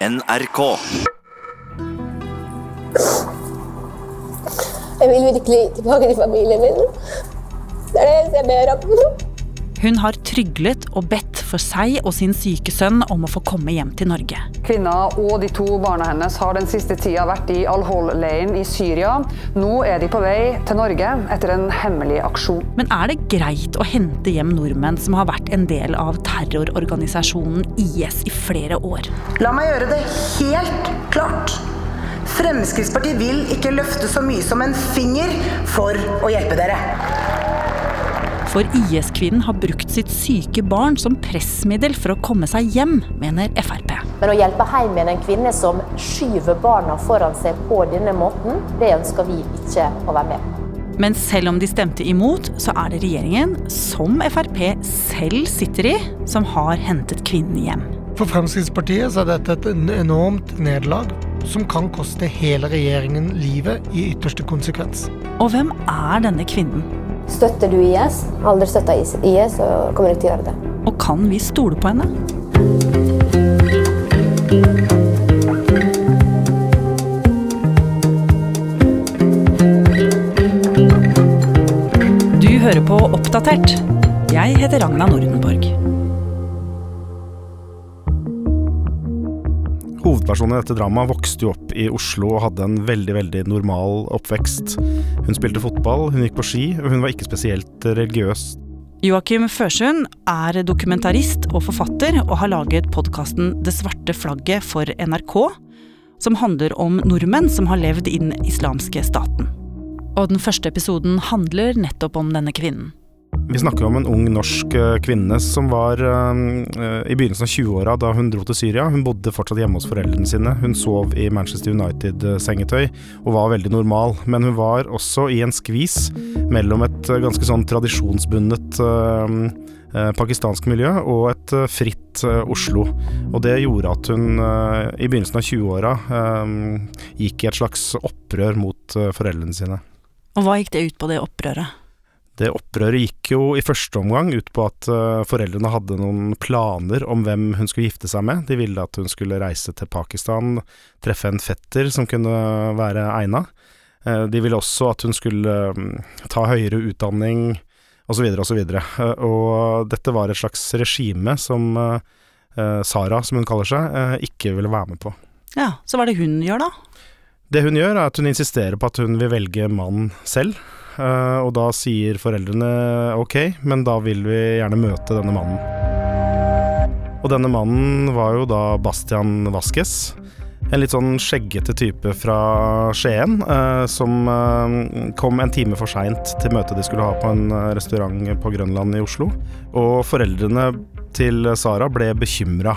NRK. Jeg vil virkelig tilbake til familien min. Det er det eneste jeg ber om. Hun har tryglet og bedt for seg og sin syke sønn om å få komme hjem til Norge. Kvinna og de to barna hennes har den siste tida vært i Al-Hol-leiren i Syria. Nå er de på vei til Norge etter en hemmelig aksjon. Men er det greit å hente hjem nordmenn som har vært en del av terrororganisasjonen IS i flere år? La meg gjøre det helt klart. Fremskrittspartiet vil ikke løfte så mye som en finger for å hjelpe dere. For IS-kvinnen har brukt sitt syke barn som pressmiddel for å komme seg hjem, mener Frp. Men å hjelpe hjem igjen en kvinne som skyver barna foran seg på denne måten, det ønsker vi ikke å være med på. Men selv om de stemte imot, så er det regjeringen, som Frp selv sitter i, som har hentet kvinnen hjem. For Fremskrittspartiet så er dette et enormt nederlag som kan koste hele regjeringen livet i ytterste konsekvens. Og hvem er denne kvinnen? Støtter du IS? Aldri støtta IS, så kommer du til å gjøre det. Og kan vi stole på henne? Du hører på Oppdatert. Jeg heter Ragna Nordenborg. Hovedpersonen i dette dramaet vokste jo opp i Oslo og hadde en veldig veldig normal oppvekst. Hun spilte fotball, hun gikk på ski, og hun var ikke spesielt religiøs. Joakim Førsund er dokumentarist og forfatter, og har laget podkasten Det svarte flagget for NRK, som handler om nordmenn som har levd i den islamske staten. Og den første episoden handler nettopp om denne kvinnen. Vi snakker om en ung norsk eh, kvinne som var uh, i begynnelsen av 20-åra da hun dro til Syria. Hun bodde fortsatt hjemme hos foreldrene sine. Hun sov i Manchester United-sengetøy og var veldig normal. Men hun var også i en skvis mellom et ganske sånn tradisjonsbundet pakistansk miljø og et fritt Oslo. Og det gjorde at hun i begynnelsen av 20-åra gikk i et slags opprør mot foreldrene sine. Og hva gikk det ut på, det opprøret? Det opprøret gikk jo i første omgang ut på at uh, foreldrene hadde noen planer om hvem hun skulle gifte seg med. De ville at hun skulle reise til Pakistan, treffe en fetter som kunne være egna. Uh, de ville også at hun skulle um, ta høyere utdanning, osv., osv. Uh, og dette var et slags regime som Sara, som hun kaller seg, ikke ville være med på. Ja, Så hva er det hun gjør, da? Det hun gjør, er at hun insisterer på at hun vil velge mann selv. Uh, og da sier foreldrene ok, men da vil vi gjerne møte denne mannen. Og denne mannen var jo da Bastian Vasques. En litt sånn skjeggete type fra Skien, uh, som uh, kom en time for seint til møtet de skulle ha på en restaurant på Grønland i Oslo. Og foreldrene til Sara ble bekymra.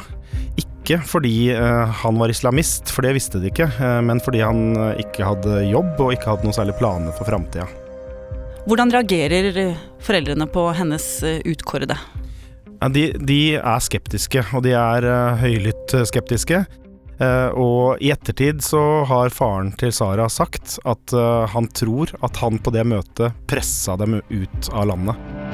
Ikke fordi han var islamist, for det visste de ikke, men fordi han ikke hadde jobb og ikke hadde noen særlig planer for framtida. Hvordan reagerer foreldrene på hennes utkårede? De, de er skeptiske, og de er høylytt skeptiske. Og i ettertid så har faren til Sara sagt at han tror at han på det møtet pressa dem ut av landet.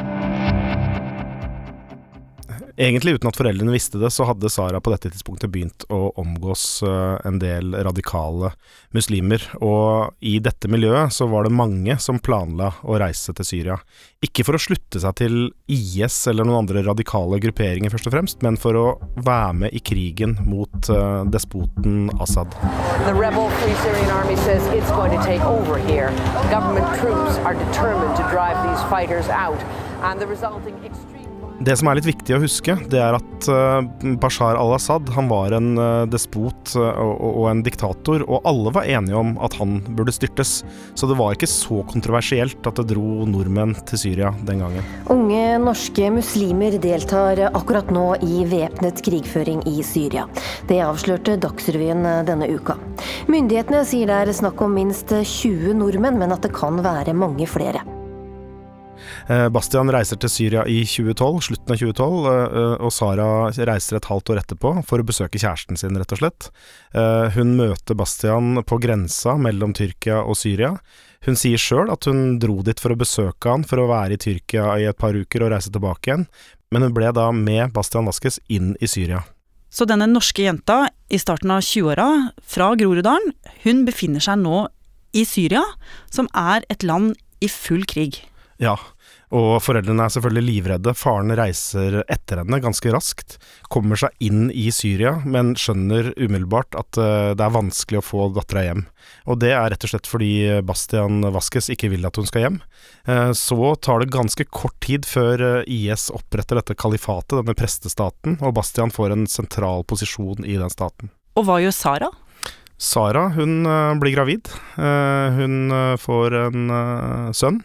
Egentlig uten at foreldrene visste det, så hadde Sara på dette tidspunktet begynt å omgås en del radikale muslimer, og i dette miljøet så var det mange som planla å reise til Syria. Ikke for å slutte seg til IS eller noen andre radikale grupperinger først og fremst, men for å være med i krigen mot uh, despoten Assad. The rebel Free Syrian Army says it's going to take over here. Government troops are determined to drive these fighters out, and the resulting extreme det som er litt viktig å huske, det er at uh, Bashar al-Assad han var en uh, despot og, og, en diktator, og alle var enige om at han burde styrtes. Så det var ikke så kontroversielt at det dro nordmenn til Syria den gangen. Unge norske muslimer deltar akkurat nå i væpnet krigføring i Syria. Det avslørte Dagsrevyen denne uka. Myndighetene sier det er snakk om minst 20 nordmenn, men at det kan være mange flere. Bastian reiser til Syria i 2012, slutten av 2012, og Sara reiser et halvt år etterpå for å besøke kjæresten sin, rett og slett. Hun møter Bastian på grensa mellom Tyrkia og Syria. Hun sier sjøl at hun dro dit for å besøke han for å være i Tyrkia i et par uker og reise tilbake igjen, men hun ble da med Bastian Vaskes inn i Syria. Så denne norske jenta i starten av 20-åra fra Groruddalen, hun befinner seg nå i Syria, som er et land i full krig. Ja, og foreldrene er selvfølgelig livredde. Faren reiser etter henne ganske raskt. Kommer seg inn i Syria, men skjønner umiddelbart at eh, det er vanskelig å få dattera hjem. Og det er rett og slett fordi Bastian Vasques ikke vil at hun skal hjem. Eh, så tar det ganske kort tid før eh, IS oppretter dette kalifatet, denne prestestaten, og Bastian får en sentral posisjon i den staten. Og hva gjør Sara? Sara hun blir gravid. Hun får en sønn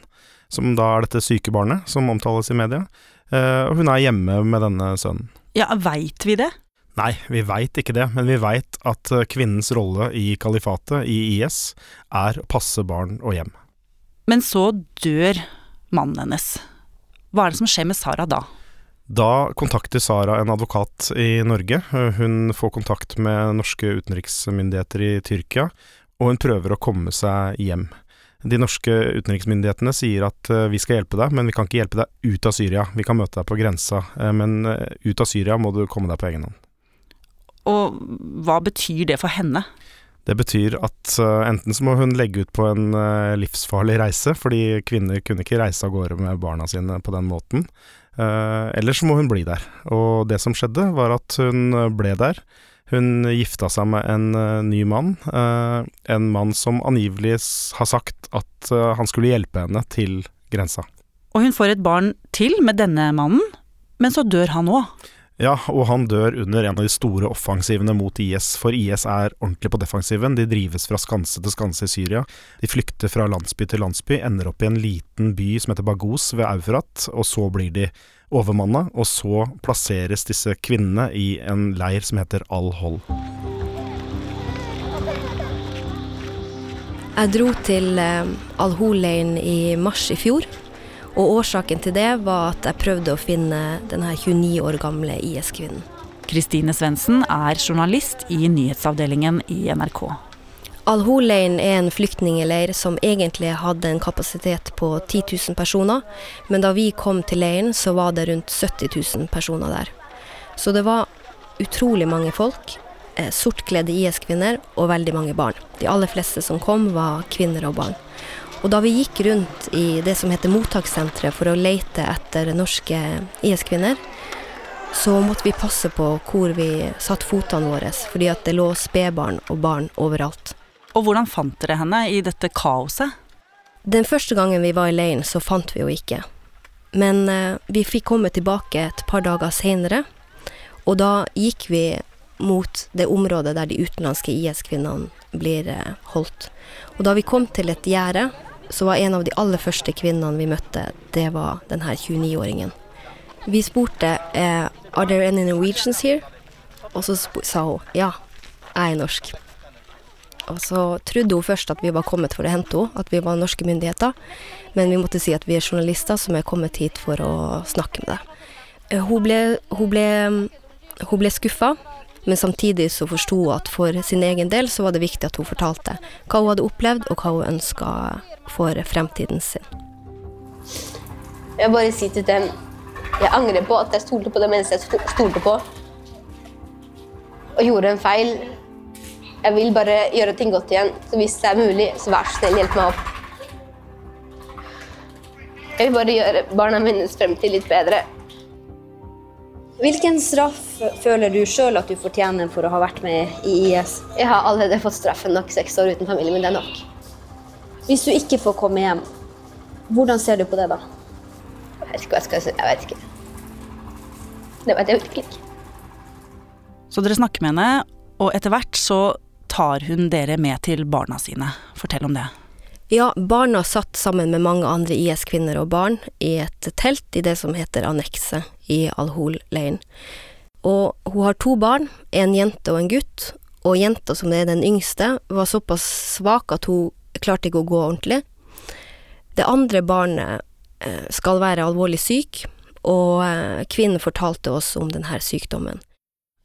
som da er dette syke barnet som omtales i media. Uh, og hun er hjemme med denne sønnen. Ja, veit vi det? Nei, vi veit ikke det, men vi veit at eh, kvinnens rolle i kalifatet, i IS, er å passe barn og hjem. Men så dør mannen hennes. Hva er det som skjer med Sara da? Da kontakter Sara en advokat i Norge. Hun får kontakt med norske utenriksmyndigheter i Tyrkia, og hun prøver å komme seg hjem. De norske utenriksmyndighetene sier at uh, vi skal hjelpe deg, men vi kan ikke hjelpe deg ut av Syria. Vi kan møte deg på grensa, uh, men uh, ut av Syria må du komme deg på egen hånd. Og hva betyr det for henne? Det betyr at enten så må hun legge ut på en livsfarlig reise, fordi kvinner kunne ikke reise av gårde med barna sine på den måten. eller så må hun bli der. Og det som skjedde, var at hun ble der. Hun gifta seg med en uh, ny mann, uh, en mann som angivelig har sagt at uh, han skulle hjelpe henne til grensa. Og hun får et barn til med denne mannen, men så dør han òg. Ja, og han dør under en av de store offensivene mot IS, for IS er ordentlig på defensiven. De drives fra skanse til skanse i Syria. De flykter fra landsby til landsby, ender opp i en liten by som heter Bagos ved Eufrat, og så blir de overmanna, og så plasseres disse kvinnene i en leir som heter Al-Hol. Jeg dro til eh, Al-Hol-leiren i mars i fjor. Og årsaken til det var at jeg prøvde å finne denne 29 år gamle IS-kvinnen. Kristine Svendsen er journalist i nyhetsavdelingen i NRK. Al-Hol-leiren er en flyktningleir som egentlig hadde en kapasitet på 10 000 personer, men da vi kom til leiren, så var det rundt 70 000 personer der. Så det var utrolig mange folk, eh, sortkledde IS-kvinner og veldig mange barn. De aller fleste som kom, var kvinner og barn. Og da vi gikk rundt i det som heter mottakssenteret for å lete etter norske IS-kvinner, så måtte vi passe på hvor vi satte fotene våre, fordi at det lå spedbarn og barn overalt. Og hvordan fant dere henne i dette kaoset? Den første gangen vi var i leiren, så fant vi henne ikke. Men eh, vi fikk komme tilbake et par dager seinere, og da gikk vi mot det området der de utenlandske IS-kvinnene blir eh, holdt. Og da vi kom til et gjerde, så var en av de aller første kvinnene vi møtte, det var denne 29-åringen. Vi spurte eh, Are there any Norwegians here? Og så sa hun ja, jeg er norsk. Og så trodde hun først at vi var kommet for å hente henne, at vi var norske myndigheter. Men vi måtte si at vi er journalister som er kommet hit for å snakke med deg. Eh, hun ble, hun ble, hun ble skuffa, men samtidig så forsto hun at for sin egen del så var det viktig at hun fortalte hva hun hadde opplevd, og hva hun ønska for fremtiden sin. Jeg bare sier til dem jeg angrer på at jeg stolte på det mennesket jeg stolte på, og gjorde en feil. Jeg vil bare gjøre ting godt igjen. Så hvis det er mulig, så vær så snill, hjelp meg opp. Jeg vil bare gjøre barna mine fremtid litt bedre. Hvilken straff føler du sjøl at du fortjener for å ha vært med i IS? Jeg har allerede fått straffen nok. Seks år uten familie, men det er nok. Hvis du ikke får komme hjem, hvordan ser du på det da? Jeg vet ikke hva jeg skal si. Jeg vet ikke. Det vet jeg virkelig ikke. Så dere snakker med henne, og etter hvert så tar hun dere med til barna sine? Fortell om det. Ja, barna satt sammen med mange andre IS-kvinner og barn i et telt i det som heter annekset i Al-Hol-leiren. Og hun har to barn, en jente og en gutt, og jenta, som er den yngste, var såpass svak at hun klarte ikke å gå ordentlig. Det andre barnet eh, skal være alvorlig syk, og eh, kvinnen fortalte oss om denne sykdommen.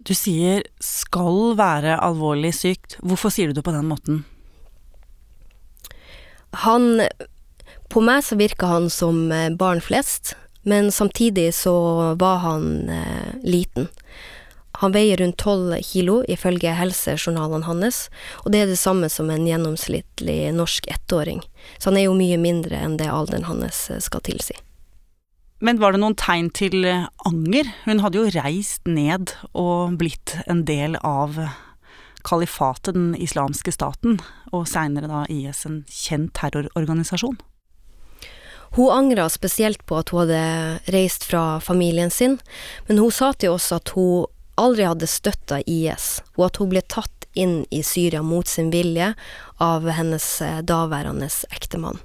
Du sier 'skal være alvorlig sykt'. Hvorfor sier du det på den måten? Han På meg så virka han som eh, barn flest, men samtidig så var han eh, liten. Han veier rundt tolv kilo ifølge helsejournalene hans, og det er det samme som en gjennomsnittlig norsk ettåring. Så han er jo mye mindre enn det alderen hans skal tilsi. Men var det noen tegn til anger? Hun hadde jo reist ned og blitt en del av kalifatet, den islamske staten, og seinere da IS, en kjent terrororganisasjon. Hun angra spesielt på at hun hadde reist fra familien sin, men hun sa til oss at hun aldri hadde støtta IS, og at hun ble tatt inn i Syria mot sin vilje av hennes eh, daværende ektemann.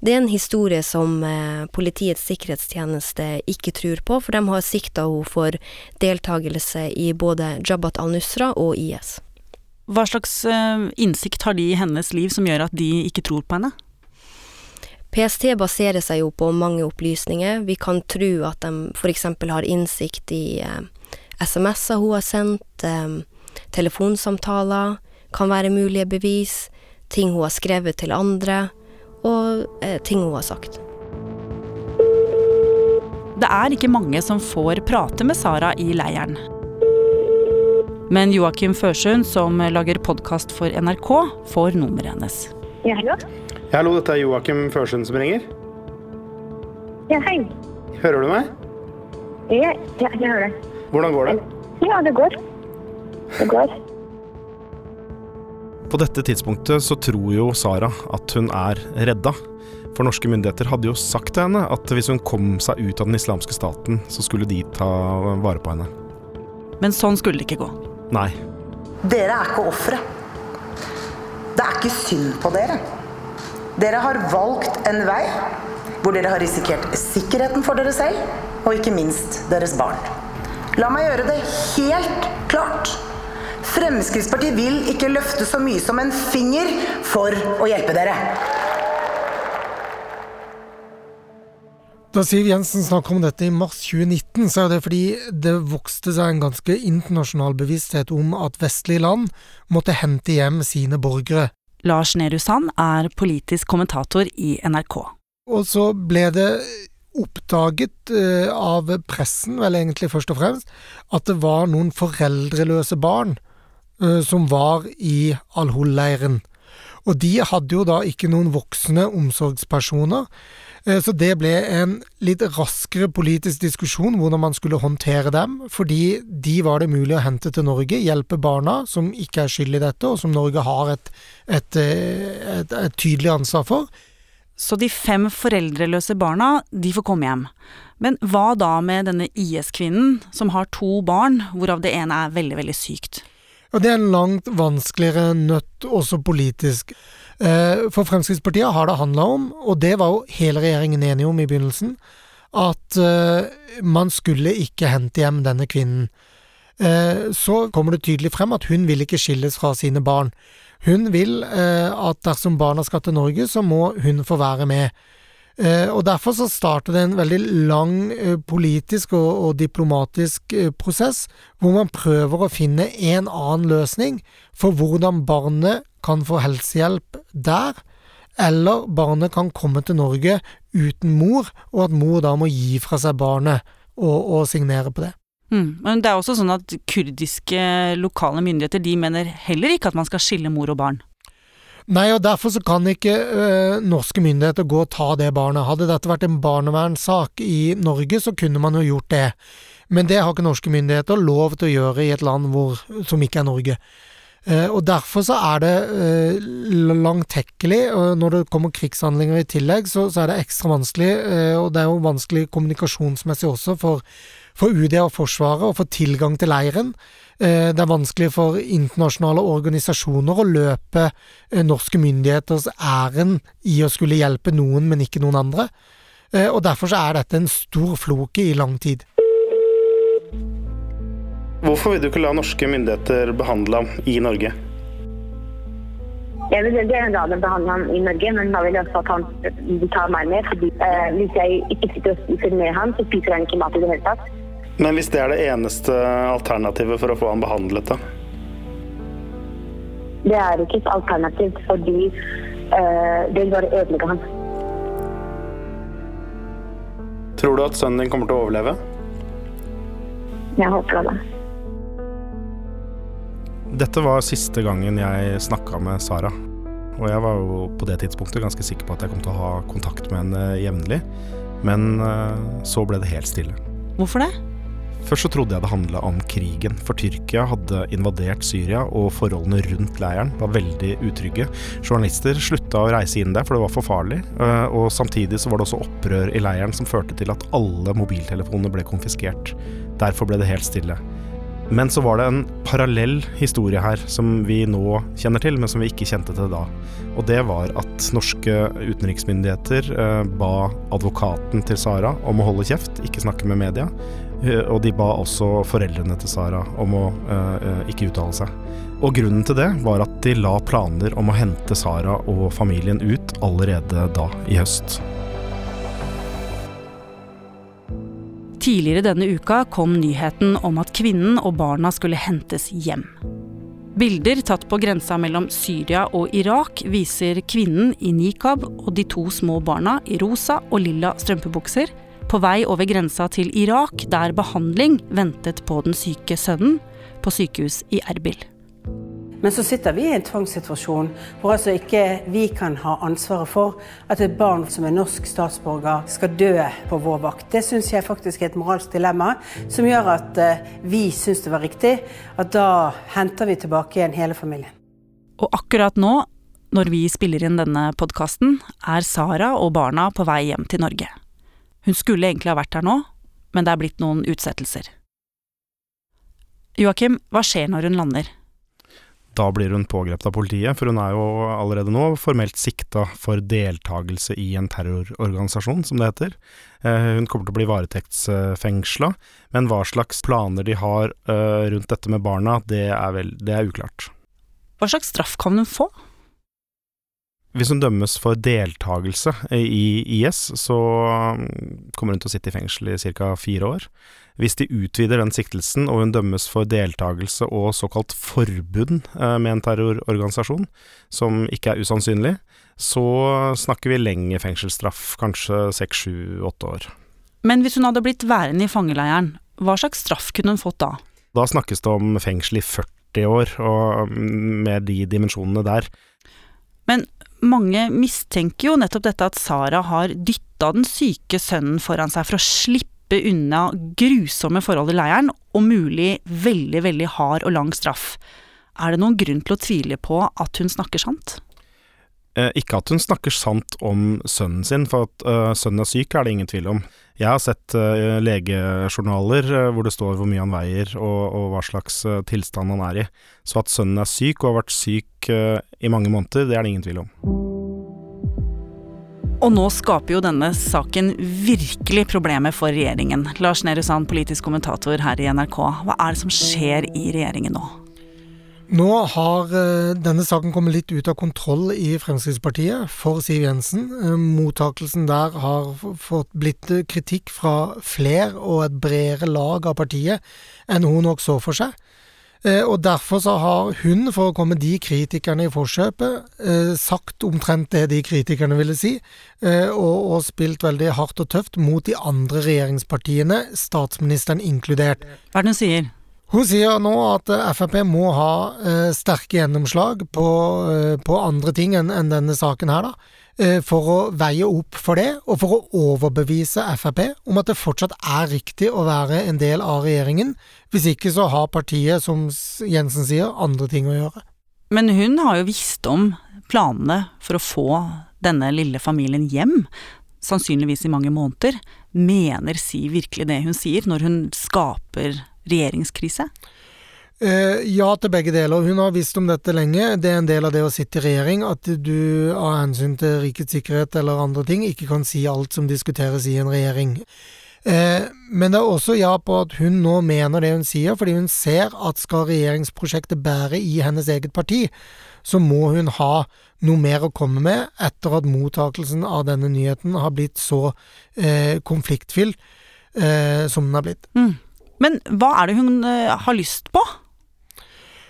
Det er en historie som eh, Politiets sikkerhetstjeneste ikke tror på, for de har sikta henne for deltakelse i både Jabhat al-Nusra og IS. Hva slags eh, innsikt har de i hennes liv som gjør at de ikke tror på henne? PST baserer seg jo på mange opplysninger. Vi kan tro at de f.eks. har innsikt i eh, SMS-er hun har sendt, eh, telefonsamtaler kan være mulige bevis, ting hun har skrevet til andre, og eh, ting hun har sagt. Det er ikke mange som får prate med Sara i leiren. Men Joakim Førsund, som lager podkast for NRK, får nummeret hennes. Ja, hallo? Ja, hallo, dette er Joakim Førsund som ringer. Ja, hei. Hører du meg? Ja, ja, jeg hører deg. Hvordan går det? Ja, det går. Det går. På dette tidspunktet så tror jo Sara at hun er redda. For norske myndigheter hadde jo sagt til henne at hvis hun kom seg ut av den islamske staten, så skulle de ta vare på henne. Men sånn skulle det ikke gå. Nei. Dere er ikke ofre. Det er ikke synd på dere. Dere har valgt en vei hvor dere har risikert sikkerheten for dere selv, og ikke minst deres barn. La meg gjøre det helt klart. Fremskrittspartiet vil ikke løfte så mye som en finger for å hjelpe dere. Da Siv Jensen snakker om dette i mars 2019, så er det fordi det vokste seg en ganske internasjonal bevissthet om at vestlige land måtte hente hjem sine borgere. Lars Nehru Sand er politisk kommentator i NRK. Og så ble det oppdaget uh, av pressen, vel egentlig først og fremst, at det var noen foreldreløse barn uh, som var i Al-Hol-leiren. Og de hadde jo da ikke noen voksne omsorgspersoner, uh, så det ble en litt raskere politisk diskusjon hvordan man skulle håndtere dem, fordi de var det mulig å hente til Norge, hjelpe barna som ikke er skyld i dette, og som Norge har et, et, et, et tydelig ansvar for. Så de fem foreldreløse barna, de får komme hjem. Men hva da med denne IS-kvinnen som har to barn, hvorav det ene er veldig, veldig sykt? Og Det er en langt vanskeligere nøtt, også politisk. For Fremskrittspartiet har det handla om, og det var jo hele regjeringen enig om i begynnelsen, at man skulle ikke hente hjem denne kvinnen. Så kommer det tydelig frem at hun vil ikke skilles fra sine barn. Hun vil eh, at dersom barna skal til Norge, så må hun få være med. Eh, og Derfor så starter det en veldig lang eh, politisk og, og diplomatisk prosess, hvor man prøver å finne en annen løsning for hvordan barnet kan få helsehjelp der, eller barnet kan komme til Norge uten mor, og at mor da må gi fra seg barnet og, og signere på det. Mm. Men det er også sånn at kurdiske lokale myndigheter de mener heller ikke at man skal skille mor og barn. Nei, og derfor så kan ikke ø, norske myndigheter gå og ta det barnet. Hadde dette vært en barnevernssak i Norge, så kunne man jo gjort det. Men det har ikke norske myndigheter lov til å gjøre i et land hvor, som ikke er Norge. Uh, og Derfor så er det uh, langtekkelig, og når det kommer krigshandlinger i tillegg, så, så er det ekstra vanskelig. Uh, og det er jo vanskelig kommunikasjonsmessig også for for UD og Forsvaret å få tilgang til leiren. Det er vanskelig for internasjonale organisasjoner å løpe norske myndigheters ærend i å skulle hjelpe noen, men ikke noen andre. Og derfor så er dette en stor floke i lang tid. Hvorfor vil du ikke la norske myndigheter behandle ham i Norge? Jeg vil veldig gjerne la dem behandle ham i Norge, men da vil jeg også at han tar meg med. fordi eh, Hvis jeg ikke sitter og spiser med ham, så spiser han ikke mat i det hele tatt. Men hvis det er det eneste alternativet for å få ham behandlet, da? Det er ikke et alternativ, fordi eh, det vil bare ødelegge ham. Tror du at sønnen din kommer til å overleve? Jeg håper det. Dette var siste gangen jeg snakka med Sara. Og jeg var jo på det tidspunktet ganske sikker på at jeg kom til å ha kontakt med henne jevnlig. Men eh, så ble det helt stille. Hvorfor det? Først så trodde jeg det handla om krigen, for Tyrkia hadde invadert Syria, og forholdene rundt leiren var veldig utrygge. Journalister slutta å reise inn der, for det var for farlig. eh, Og samtidig så var det også opprør i leiren som førte til at alle mobiltelefonene ble konfiskert. Derfor ble det helt stille. Men så var det en parallell historie her som vi nå kjenner til, men som vi ikke kjente til da. Og det var at norske utenriksmyndigheter eh, ba advokaten til Sara om å holde kjeft, ikke snakke med media. Eh, og de ba også foreldrene til Sara om å eh, ikke uttale seg. Og grunnen til det var at de la planer om å hente Sara og familien ut allerede da i høst. Tidligere denne uka kom nyheten om at kvinnen og barna skulle hentes hjem. Bilder tatt på grensa mellom Syria og Irak viser kvinnen i nikab og de to små barna i rosa og lilla strømpebukser på vei over grensa til Irak, der behandling ventet på den syke sønnen på sykehus i Erbil. Men så sitter vi i en tvangssituasjon hvor altså ikke vi kan ha ansvaret for at et barn som er norsk statsborger skal dø på vår vakt. Det syns jeg faktisk er et moralsk dilemma som gjør at eh, vi syns det var riktig at da henter vi tilbake igjen hele familien. Og akkurat nå, når vi spiller inn denne podkasten, er Sara og barna på vei hjem til Norge. Hun skulle egentlig ha vært her nå, men det er blitt noen utsettelser. Joakim, hva skjer når hun lander? Da blir hun pågrepet av politiet, for hun er jo allerede nå formelt sikta for deltakelse i en terrororganisasjon, som det heter. Eh, Hun kommer til å bli varetektsfengsla, men hva slags planer de har eh, rundt dette med barna, det er, vel, det er uklart. Hva slags straff kan hun få? Hvis hun dømmes for deltakelse i IS, så mm, kommer hun til å sitte i fengsel i ca. fire år. Hvis de utvider den siktelsen, og hun dømmes for deltakelse og såkalt forbund eh, med en terrororganisasjon, som ikke er usannsynlig, så snakker vi lenge fengselsstraff, kanskje seks, sju, åtte år. Men hvis hun hadde blitt værende i fangeleiren, hva slags straff kunne hun fått da? Da snakkes det om fengsel i 40 år, og mm, med de dimensjonene der. Men mange mistenker jo nettopp dette at Sara har dytta den syke sønnen foran seg for å slippe unna grusomme forhold i leiren, og mulig veldig, veldig hard og lang straff. Er det noen grunn til å tvile på at hun snakker sant? Eh, ikke at hun snakker sant om sønnen sin, for at eh, sønnen er syk er det ingen tvil om. Jeg har sett eh, legejournaler hvor det står hvor mye han veier og, og hva slags tilstand han er i. Så at sønnen er syk og har vært syk i mange måneder, det er det ingen tvil om. Og nå skaper jo denne saken virkelig problemer for regjeringen. Lars Nehru Sand, politisk kommentator her i NRK. Hva er det som skjer i regjeringen nå? Nå har eh, denne saken kommet litt ut av kontroll i Fremskrittspartiet for Siv Jensen. Eh, Mottakelsen der har fått blitt eh, kritikk fra flere og et bredere lag av partiet enn hun nok så for seg. Og derfor så har hun, for å komme de kritikerne i forkjøpet, sagt omtrent det de kritikerne ville si, og, og spilt veldig hardt og tøft mot de andre regjeringspartiene, statsministeren inkludert. Hva er det hun sier? Hun sier nå at eh, Frp må ha eh, sterke gjennomslag på, eh, på andre ting enn en denne saken her, da. eh, For å veie opp for det, og for å overbevise Frp om at det fortsatt er riktig å være en del av regjeringen. Hvis ikke så har partiet, som Jensen sier, andre ting å gjøre. Men hun har jo visst om planene for å få denne lille familien hjem, sannsynligvis i mange måneder. Mener Siv virkelig det hun sier, når hun skaper regjeringskrise? Eh, ja til begge deler. Hun har visst om dette lenge. Det er en del av det å sitte i regjering, at du av hensyn til rikets sikkerhet eller andre ting ikke kan si alt som diskuteres i en regjering. Eh, men det er også ja på at hun nå mener det hun sier, fordi hun ser at skal regjeringsprosjektet bære i hennes eget parti, så må hun ha noe mer å komme med etter at mottakelsen av denne nyheten har blitt så eh, konfliktfylt som den har blitt. Mm. Men hva er det hun eh, har lyst på?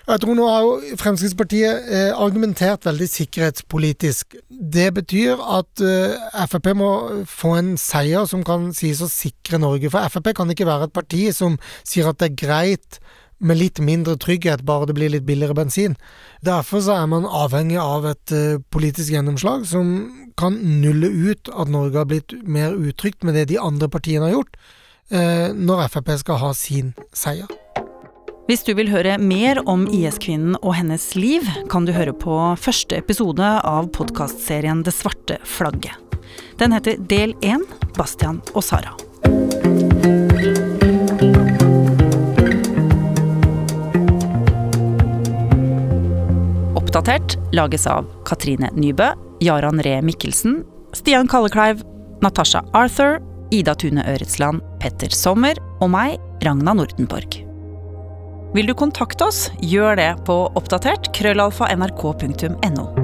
Jeg tror nå har jo Fremskrittspartiet eh, argumentert veldig sikkerhetspolitisk. Det betyr at eh, Frp må få en seier som kan sies å sikre Norge. For Frp kan ikke være et parti som sier at det er greit med litt mindre trygghet, bare det blir litt billigere bensin. Derfor så er man avhengig av et politisk gjennomslag som kan nulle ut at Norge har blitt mer utrygt med det de andre partiene har gjort, når Frp skal ha sin seier. Hvis du vil høre mer om IS-kvinnen og hennes liv, kan du høre på første episode av podkastserien Det svarte flagget. Den heter Del 1 Bastian og Sara. Oppdatert lages av Katrine Nybø, Jaran Ree Mikkelsen, Stian Kallekleiv, Natasha Arthur, Ida Tune Øretsland, Petter Sommer og meg, Ragna Nordenborg. Vil du kontakte oss, gjør det på oppdatert krøllalfa nrk.no.